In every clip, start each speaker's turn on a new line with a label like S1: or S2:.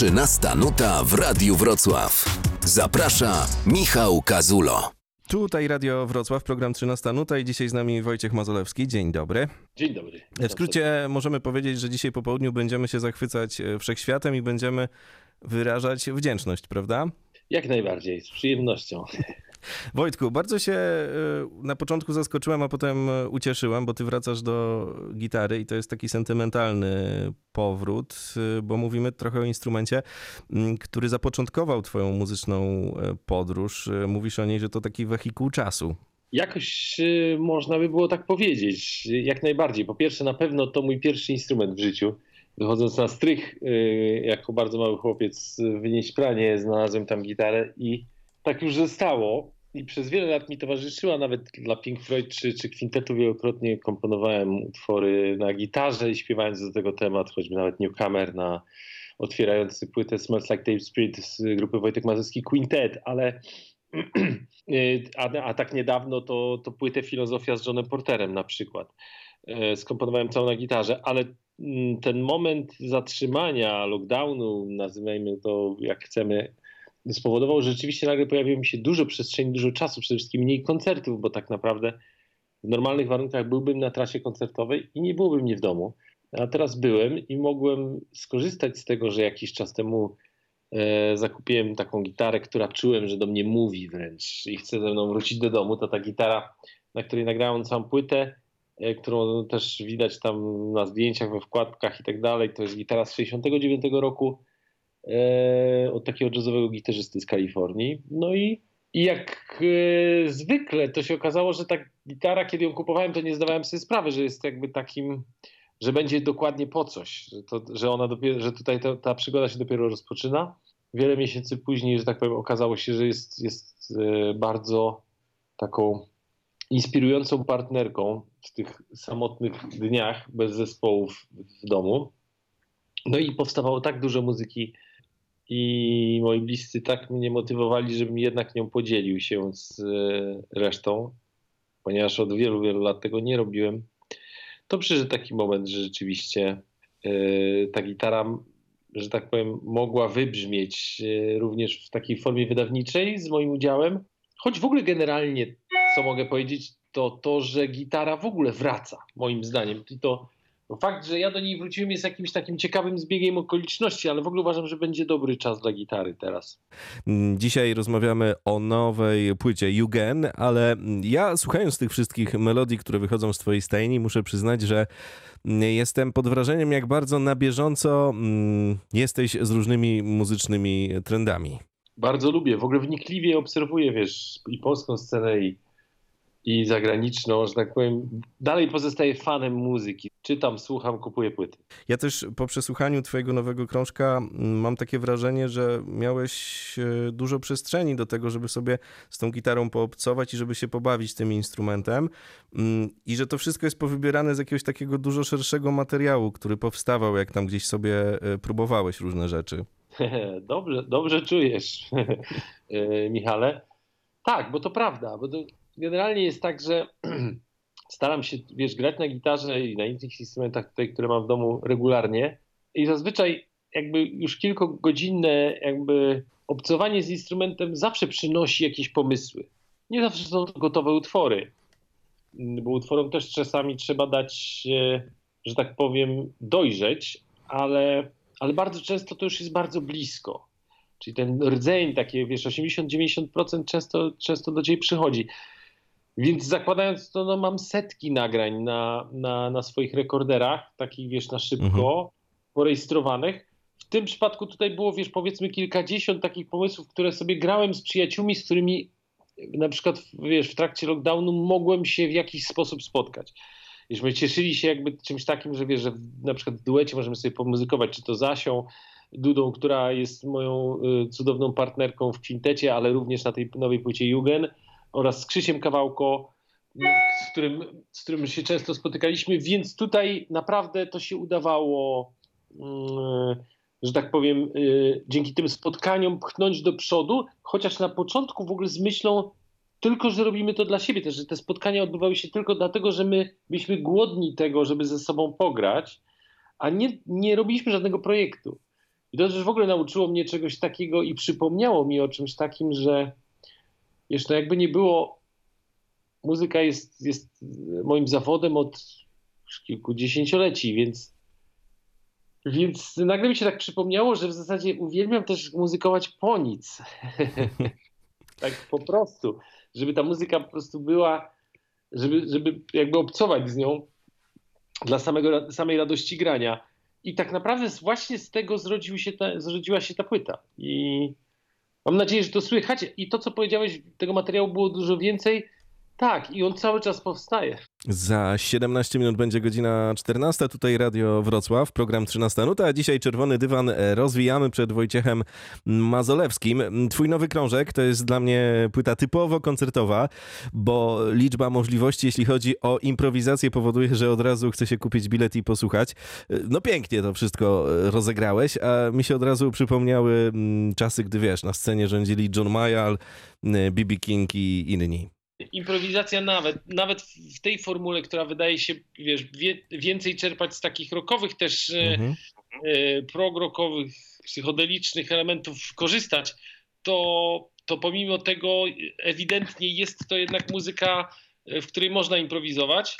S1: 13 nuta w Radiu Wrocław. Zaprasza Michał Kazulo.
S2: Tutaj Radio Wrocław, program 13 Nuta i dzisiaj z nami Wojciech Mazolewski. Dzień dobry.
S3: Dzień dobry.
S2: W skrócie możemy powiedzieć, że dzisiaj po południu będziemy się zachwycać e, wszechświatem i będziemy wyrażać wdzięczność, prawda?
S3: Jak najbardziej, z przyjemnością.
S2: Wojtku, bardzo się e, na początku zaskoczyłem, a potem e, ucieszyłem, bo ty wracasz do gitary i to jest taki sentymentalny powrót, e, bo mówimy trochę o instrumencie, który zapoczątkował twoją muzyczną podróż. Mówisz o niej, że to taki wehikuł czasu.
S3: Jakoś można by było tak powiedzieć, jak najbardziej. Po pierwsze, na pewno to mój pierwszy instrument w życiu. Wychodząc na strych, jako bardzo mały chłopiec w Nieśpranie, znalazłem tam gitarę i tak już zostało i przez wiele lat mi towarzyszyła, nawet dla Pink Floyd czy, czy kwintetu wielokrotnie komponowałem utwory na gitarze i śpiewając do tego temat, choćby nawet Newcomer na otwierający płytę Smells Like Teen Spirit z grupy Wojtek Mazurski Quintet, ale a, a tak niedawno to, to płytę Filozofia z Johnem Porterem na przykład. E, skomponowałem całą na gitarze, ale mm, ten moment zatrzymania, lockdownu, nazywajmy to jak chcemy, spowodował, że rzeczywiście nagle pojawiło mi się dużo przestrzeni, dużo czasu, przede wszystkim mniej koncertów, bo tak naprawdę w normalnych warunkach byłbym na trasie koncertowej i nie byłoby mnie w domu. A teraz byłem i mogłem skorzystać z tego, że jakiś czas temu e, zakupiłem taką gitarę, która czułem, że do mnie mówi wręcz i chce ze mną wrócić do domu. To ta gitara, na której nagrałem całą płytę, e, którą też widać tam na zdjęciach, we wkładkach i tak dalej. To jest gitara z 69 roku od takiego jazzowego gitarzysty z Kalifornii. No i, i jak e, zwykle to się okazało, że ta gitara, kiedy ją kupowałem, to nie zdawałem sobie sprawy, że jest jakby takim, że będzie dokładnie po coś, że, to, że ona dopiero, że tutaj ta przygoda się dopiero rozpoczyna. Wiele miesięcy później, że tak powiem, okazało się, że jest, jest e, bardzo taką inspirującą partnerką w tych samotnych dniach bez zespołów w domu. No i powstawało tak dużo muzyki i moi bliscy tak mnie motywowali, żebym jednak nią podzielił się z e, resztą, ponieważ od wielu, wielu lat tego nie robiłem. To przyszedł taki moment, że rzeczywiście e, ta gitara, że tak powiem, mogła wybrzmieć e, również w takiej formie wydawniczej z moim udziałem. Choć w ogóle generalnie, co mogę powiedzieć, to to, że gitara w ogóle wraca, moim zdaniem. I to fakt, że ja do niej wróciłem jest jakimś takim ciekawym zbiegiem okoliczności, ale w ogóle uważam, że będzie dobry czas dla gitary teraz.
S2: Mm, dzisiaj rozmawiamy o nowej płycie Jugen, ale ja słuchając tych wszystkich melodii, które wychodzą z twojej stajni, muszę przyznać, że jestem pod wrażeniem, jak bardzo na bieżąco mm, jesteś z różnymi muzycznymi trendami.
S3: Bardzo lubię, w ogóle wnikliwie obserwuję, wiesz, i polską scenę, i i zagraniczną, że tak powiem, dalej pozostaję fanem muzyki. Czytam, słucham, kupuję płyty.
S2: Ja też po przesłuchaniu Twojego nowego krążka mam takie wrażenie, że miałeś e, dużo przestrzeni do tego, żeby sobie z tą gitarą poobcować i żeby się pobawić tym instrumentem. I że to wszystko jest powybierane z jakiegoś takiego dużo szerszego materiału, który powstawał, jak tam gdzieś sobie e, próbowałeś różne rzeczy.
S3: dobrze, dobrze czujesz, e, Michale. Tak, bo to prawda, bo to generalnie jest tak, że staram się, wiesz, grać na gitarze i na innych instrumentach tutaj, które mam w domu regularnie i zazwyczaj jakby już kilkugodzinne jakby obcowanie z instrumentem zawsze przynosi jakieś pomysły. Nie zawsze są to gotowe utwory, bo utworom też czasami trzeba dać, że tak powiem, dojrzeć, ale, ale bardzo często to już jest bardzo blisko. Czyli ten rdzeń, takie wiesz, 80-90% często, często do ciebie przychodzi. Więc zakładając to, no mam setki nagrań na, na, na swoich rekorderach, takich wiesz, na szybko, mhm. porejestrowanych. W tym przypadku tutaj było, wiesz, powiedzmy kilkadziesiąt takich pomysłów, które sobie grałem z przyjaciółmi, z którymi na przykład, wiesz, w trakcie lockdownu mogłem się w jakiś sposób spotkać. Wiesz, cieszyli się jakby czymś takim, że wiesz, że na przykład w duecie możemy sobie pomuzykować, czy to Zasią, Dudą, która jest moją y, cudowną partnerką w kwintecie, ale również na tej nowej płycie Jugen, oraz z Krzysiem Kawałko, z którym, z którym się często spotykaliśmy, więc tutaj naprawdę to się udawało, mm, że tak powiem, y, dzięki tym spotkaniom pchnąć do przodu, chociaż na początku w ogóle z myślą tylko, że robimy to dla siebie też, że te spotkania odbywały się tylko dlatego, że my byliśmy głodni tego, żeby ze sobą pograć, a nie, nie robiliśmy żadnego projektu. I to też w ogóle nauczyło mnie czegoś takiego i przypomniało mi o czymś takim, że wiesz, no jakby nie było, muzyka jest, jest moim zawodem od kilkudziesięcioleci, więc, więc nagle mi się tak przypomniało, że w zasadzie uwielbiam też muzykować po nic. tak po prostu, żeby ta muzyka po prostu była, żeby, żeby jakby obcować z nią dla samego, samej radości grania. I tak naprawdę właśnie z tego zrodził się ta, zrodziła się ta płyta. I mam nadzieję, że to słychać. I to, co powiedziałeś, tego materiału było dużo więcej. Tak, i on cały czas powstaje.
S2: Za 17 minut będzie godzina 14. Tutaj Radio Wrocław, program 13 nuta, a dzisiaj Czerwony Dywan rozwijamy przed Wojciechem Mazolewskim. Twój nowy krążek to jest dla mnie płyta typowo koncertowa, bo liczba możliwości, jeśli chodzi o improwizację, powoduje, że od razu chce się kupić bilet i posłuchać. No pięknie to wszystko rozegrałeś, a mi się od razu przypomniały czasy, gdy wiesz, na scenie rządzili John Mayall, B.B. King i inni
S3: improwizacja nawet, nawet w tej formule, która wydaje się, wiesz, wie, więcej czerpać z takich rokowych też, e, mhm. e, prog-rokowych, psychodelicznych elementów korzystać, to, to pomimo tego ewidentnie jest to jednak muzyka, e, w której można improwizować.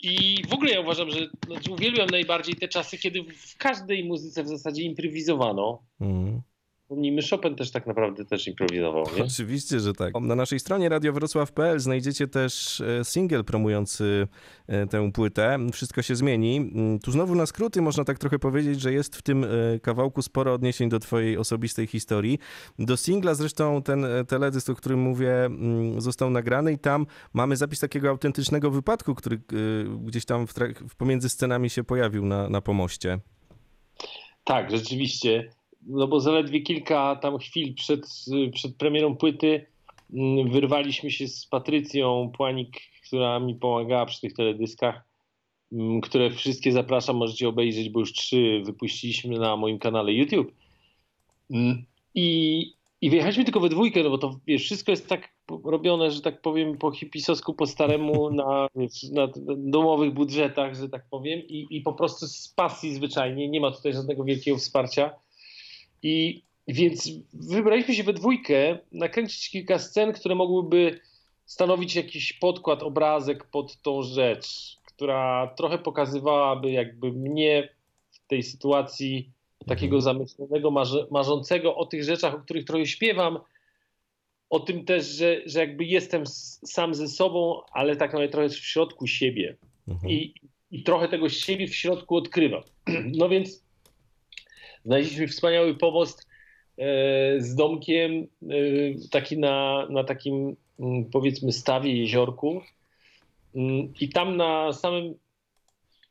S3: I w ogóle ja uważam, że znaczy uwielbiam najbardziej te czasy, kiedy w każdej muzyce w zasadzie improwizowano. Mhm. Wspomnijmy, Chopin też tak naprawdę też improwizował, nie?
S2: Oczywiście, że tak. Na naszej stronie radiowrocław.pl znajdziecie też e, singiel promujący e, tę płytę. Wszystko się zmieni. Mm, tu znowu na skróty można tak trochę powiedzieć, że jest w tym e, kawałku sporo odniesień do twojej osobistej historii. Do singla zresztą ten teledysk, o którym mówię, mm, został nagrany i tam mamy zapis takiego autentycznego wypadku, który gdzieś tam w, w pomiędzy scenami się pojawił na, na pomoście.
S3: Tak, rzeczywiście no bo zaledwie kilka tam chwil przed, przed premierą płyty mm, wyrwaliśmy się z Patrycją Płanik, która mi pomagała przy tych teledyskach, mm, które wszystkie zapraszam, możecie obejrzeć, bo już trzy wypuściliśmy na moim kanale YouTube. Mm, I, i wyjechaliśmy tylko we dwójkę, no bo to wiesz, wszystko jest tak robione, że tak powiem, po hipisowsku, po staremu, na, na domowych budżetach, że tak powiem, i, i po prostu z pasji zwyczajnie. Nie ma tutaj żadnego wielkiego wsparcia. I więc wybraliśmy się we dwójkę nakręcić kilka scen, które mogłyby stanowić jakiś podkład, obrazek pod tą rzecz, która trochę pokazywałaby jakby mnie w tej sytuacji takiego mhm. zamyślonego, marzącego o tych rzeczach, o których trochę śpiewam, o tym też, że, że jakby jestem sam ze sobą, ale tak naprawdę trochę w środku siebie. Mhm. I, I trochę tego siebie w środku odkrywam. No więc Znaleźliśmy wspaniały pomost e, z domkiem, e, taki na, na takim mm, powiedzmy stawie, jeziorku. Mm, I tam na samym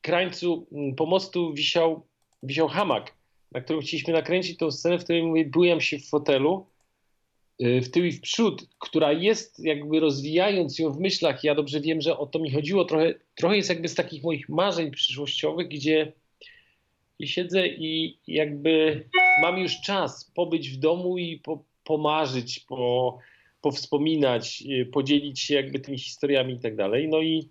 S3: krańcu mm, pomostu wisiał, wisiał hamak, na którym chcieliśmy nakręcić tą scenę, w której mówię, bujam się w fotelu, e, w tył i w przód, która jest jakby rozwijając ją w myślach, ja dobrze wiem, że o to mi chodziło, trochę, trochę jest jakby z takich moich marzeń przyszłościowych, gdzie i siedzę i jakby mam już czas pobyć w domu i po, pomarzyć, po, powspominać, y, podzielić się jakby tymi historiami i tak dalej. No i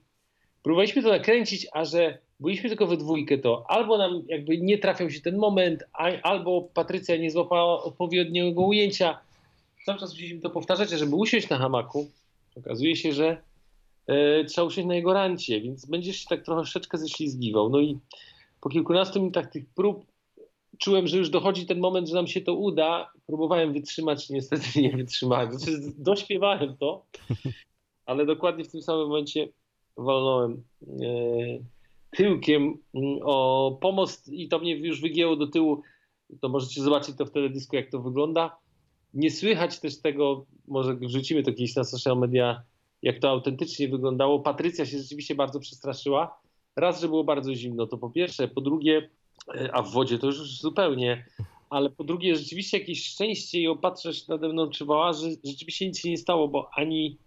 S3: próbowaliśmy to nakręcić, a że byliśmy tylko we dwójkę, to albo nam jakby nie trafiał się ten moment, albo Patrycja nie złapała odpowiedniego ujęcia. Cały czas musieliśmy to powtarzać, żeby usiąść na hamaku. Okazuje się, że e, trzeba usiąść na jego rancie, więc będziesz się tak troszeczkę ześlizgiwał. No i po kilkunastu minutach tych prób czułem, że już dochodzi ten moment, że nam się to uda. Próbowałem wytrzymać, niestety nie wytrzymałem. Znaczy, dośpiewałem to, ale dokładnie w tym samym momencie walnąłem e, tyłkiem mm, o pomost i to mnie już wygięło do tyłu. To możecie zobaczyć to w teledysku, jak to wygląda. Nie słychać też tego, może wrzucimy to kiedyś na social media, jak to autentycznie wyglądało. Patrycja się rzeczywiście bardzo przestraszyła raz, że było bardzo zimno, to po pierwsze, po drugie, e, a w wodzie to już zupełnie, ale po drugie rzeczywiście jakieś szczęście i opatrzność nade mną czuwała, że rzeczywiście nic się nie stało, bo ani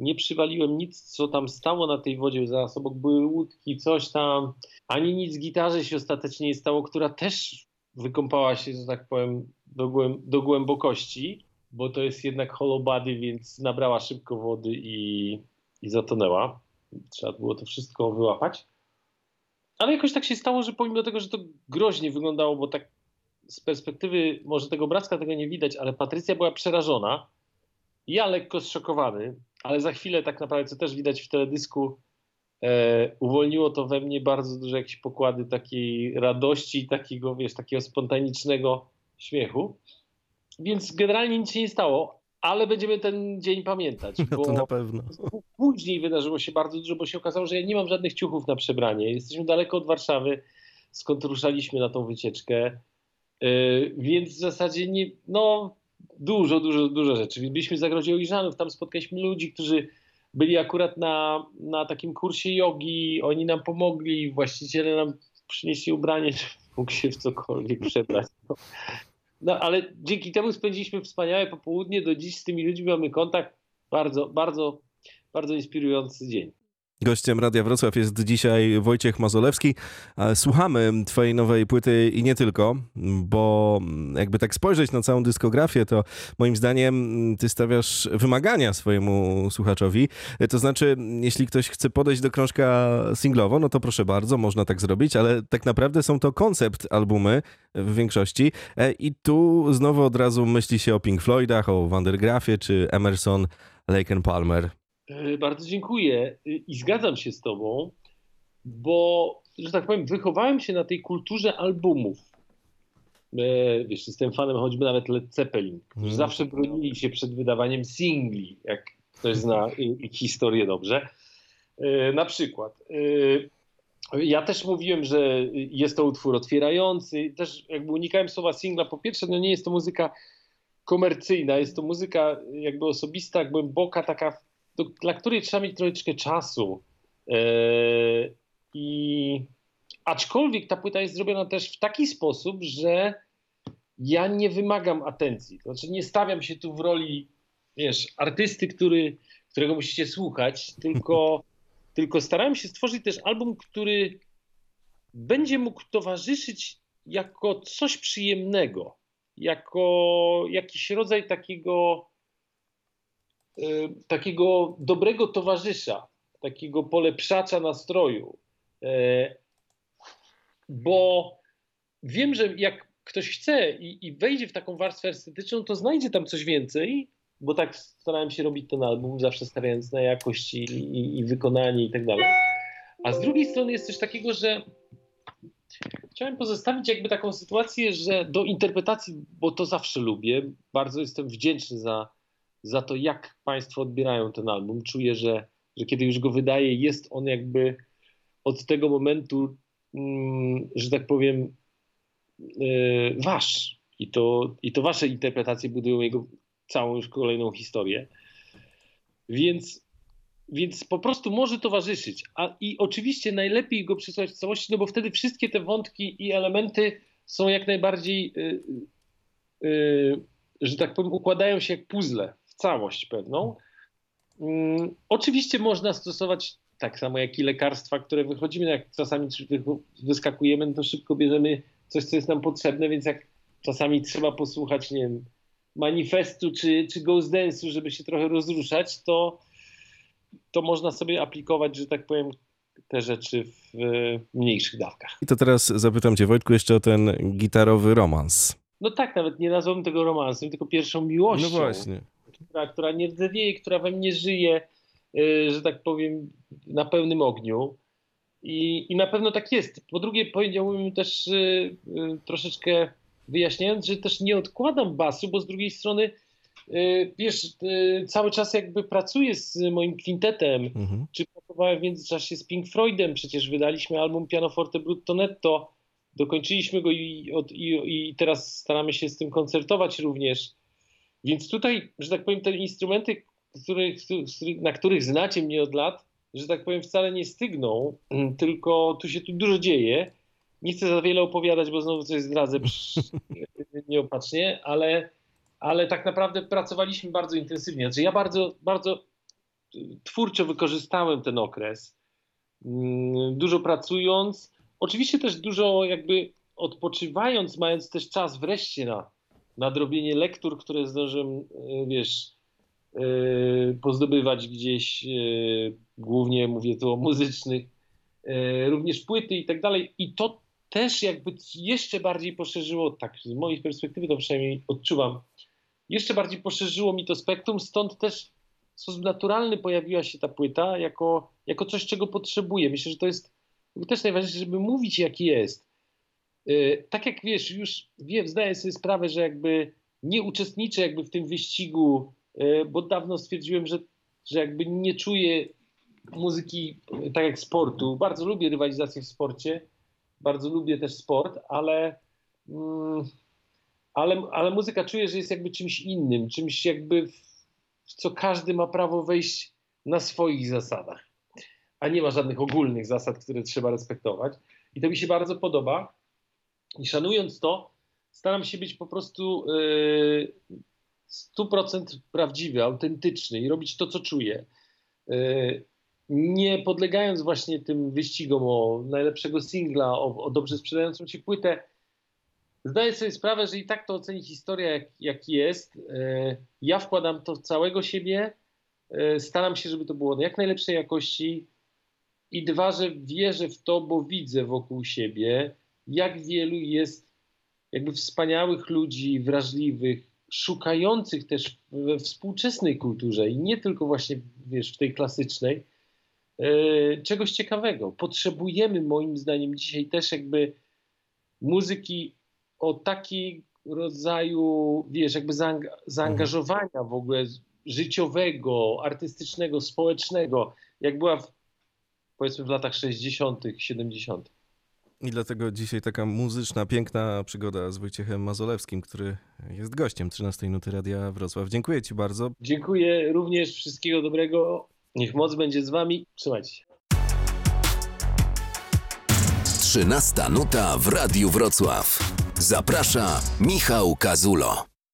S3: nie przywaliłem nic, co tam stało na tej wodzie, zaraz obok były łódki, coś tam, ani nic gitarze się ostatecznie nie stało, która też wykąpała się, że tak powiem, do, głęb do głębokości, bo to jest jednak hollow body, więc nabrała szybko wody i, i zatonęła. Trzeba było to wszystko wyłapać. Ale jakoś tak się stało, że pomimo tego, że to groźnie wyglądało, bo tak z perspektywy, może tego obrazka tego nie widać, ale Patrycja była przerażona. Ja lekko zszokowany, ale za chwilę tak naprawdę, co też widać w teledysku, e, uwolniło to we mnie bardzo duże jakieś pokłady takiej radości, takiego, wiesz, takiego spontanicznego śmiechu. Więc generalnie nic się nie stało, ale będziemy ten dzień pamiętać.
S2: No to na pewno.
S3: Później wydarzyło się bardzo dużo, bo się okazało, że ja nie mam żadnych ciuchów na przebranie. Jesteśmy daleko od Warszawy, skąd ruszaliśmy na tą wycieczkę. Yy, więc w zasadzie nie, no, dużo, dużo, dużo rzeczy. Byliśmy w zagrodzie Ojrzanów, tam spotkaliśmy ludzi, którzy byli akurat na, na takim kursie jogi, oni nam pomogli, właściciele nam przynieśli ubranie, żeby mógł się w cokolwiek przebrać. No. No ale dzięki temu spędziliśmy wspaniałe popołudnie, do dziś z tymi ludźmi mamy kontakt, bardzo, bardzo, bardzo inspirujący dzień.
S2: Gościem Radia Wrocław jest dzisiaj Wojciech Mazolewski. Słuchamy twojej nowej płyty i nie tylko, bo jakby tak spojrzeć na całą dyskografię, to moim zdaniem ty stawiasz wymagania swojemu słuchaczowi. To znaczy, jeśli ktoś chce podejść do krążka singlowo, no to proszę bardzo, można tak zrobić, ale tak naprawdę są to koncept albumy w większości. E, I tu znowu od razu myśli się o Pink Floydach, o Vandergraafie czy Emerson, Lake Palmer.
S3: E, bardzo dziękuję e, i zgadzam się z Tobą, bo, że tak powiem, wychowałem się na tej kulturze albumów. E, wiesz, jestem fanem choćby nawet Led Zeppelin, którzy mm. zawsze bronili się przed wydawaniem singli, jak ktoś zna historię dobrze. Na przykład. Ja też mówiłem, że jest to utwór otwierający. Też jakby unikałem słowa singla. Po pierwsze, no nie jest to muzyka komercyjna, jest to muzyka jakby osobista, głęboka, taka do, dla której trzeba mieć troszeczkę czasu. E, I aczkolwiek ta płyta jest zrobiona też w taki sposób, że ja nie wymagam atencji. To znaczy nie stawiam się tu w roli, wiesz, artysty, który, którego musicie słuchać, tylko, tylko starałem się stworzyć też album, który będzie mógł towarzyszyć jako coś przyjemnego, jako jakiś rodzaj takiego takiego dobrego towarzysza, takiego polepszacza nastroju. Y, bo wiem, że jak ktoś chce i, i, wejdzie w taką warstwę estetyczną, to znajdzie tam coś więcej, bo tak starałem się robić ten album, zawsze stawiając na jakość i, i, i wykonanie i tak dalej. A z drugiej strony jest coś takiego, że chciałem pozostawić jakby taką sytuację, że do interpretacji, bo to zawsze lubię, bardzo jestem wdzięczny za, za to, jak Państwo odbierają ten album. Czuję, że, że kiedy już go wydaję, jest on jakby od tego momentu, mm, że tak powiem, yy, wasz. I to, I to wasze interpretacje budują jego całą już kolejną historię. Więc, więc po prostu może towarzyszyć. A, I oczywiście najlepiej go przysłać w całości, no bo wtedy wszystkie te wątki i elementy są jak najbardziej, yy, yy, że tak powiem, układają się jak puzzle całość pewną. Mm, oczywiście można stosować tak samo jak i lekarstwa, które wychodzimy, jak czasami wyskakujemy, no to szybko bierzemy coś, co jest nam potrzebne, więc jak czasami trzeba posłuchać, nie wiem, manifestu czy, czy Ghost Dance'u, żeby się trochę rozruszać, to, to można sobie aplikować, że tak powiem, te rzeczy w mniejszych dawkach.
S2: I to teraz zapytam cię, Wojtku, jeszcze o ten gitarowy romans.
S3: No tak, nawet nie nazwałbym tego romansem, tylko pierwszą miłością.
S2: No właśnie
S3: która, która nie rdzewieje, która we mnie żyje, y, że tak powiem, na pełnym ogniu. I, I na pewno tak jest. Po drugie, powiedziałbym też y, y, troszeczkę wyjaśniając, że też nie odkładam basu, bo z drugiej strony wiesz, cały czas jakby pracuję z moim kwintetem, mhm. czy pracowałem w międzyczasie z Pink Floydem, przecież wydaliśmy album Pianoforte Brutto Netto, dokończyliśmy go i, i, i teraz staramy się z tym koncertować również. Więc tutaj, że tak powiem, te instrumenty, których, na których znacie mnie od lat, że tak powiem, wcale nie stygną, tylko tu się tu dużo dzieje. Nie chcę za wiele opowiadać, bo znowu coś zdradzę nieopatrznie, ale, ale tak naprawdę pracowaliśmy bardzo intensywnie. Znaczy ja bardzo, bardzo twórczo wykorzystałem ten okres, mm, dużo pracując, oczywiście też dużo jakby odpoczywając, mając też czas wreszcie na, nadrobienie lektur, które zdążyłem, e, wiesz, e, pozdobywać gdzieś, e, głównie mówię tu o muzycznych, również płyty i tak dalej. I to też jakby jeszcze bardziej poszerzyło, tak z mojej perspektywy to przynajmniej odczuwam, jeszcze bardziej poszerzyło mi to spektrum, stąd też w sposób naturalny pojawiła się ta płyta jako, jako coś, czego potrzebuję. Myślę, że to jest też najważniejsze, żeby mówić jaki jest. Yy, tak jak wiesz, już wiem, zdaję sobie sprawę, że jakby nie uczestniczę jakby w tym wyścigu, yy, bo dawno stwierdziłem, że, że jakby nie czuję muzyki tak jak sportu. Bardzo lubię rywalizację w sporcie, bardzo lubię też sport, ale, mm, ale, ale muzyka czuję, że jest jakby czymś innym, czymś jakby w co każdy ma prawo wejść na swoich zasadach, a nie ma żadnych ogólnych zasad, które trzeba respektować. I to mi się bardzo podoba. I szanując to, staram się być po prostu yy, 100% prawdziwy, autentyczny i robić to, co czuję. Yy, nie podlegając właśnie tym wyścigom o najlepszego singla, o, o dobrze sprzedającą się płytę, zdaję sobie sprawę, że i tak to oceni historia, jak, jak jest. E, ja wkładam to w całego siebie, staram się, żeby to było jak najlepszej jakości i dwa, że wierzę w to, bo widzę wokół siebie, jak wielu jest jakby wspaniałych ludzi, wrażliwych, szukających też we współczesnej kulturze i nie tylko właśnie, wiesz, w tej klasycznej, E, czegoś ciekawego. Potrzebujemy moim zdaniem dzisiaj też jakby muzyki o takiej rodzaju, wiesz, jakby zaangażowania w ogóle życiowego, artystycznego, społecznego, jak była w, powiedzmy w latach 60., 70.
S2: I dlatego dzisiaj taka muzyczna, piękna przygoda z Wojciechem Mazolewskim, który jest gościem 13 Nuty Radia Wrocław. Dziękuję Ci bardzo.
S3: Dziękuję również. Wszystkiego dobrego. Niech moc będzie z wami. Trzymajcie się.
S1: 13 nuta w Radiu Wrocław. Zaprasza Michał Kazulo.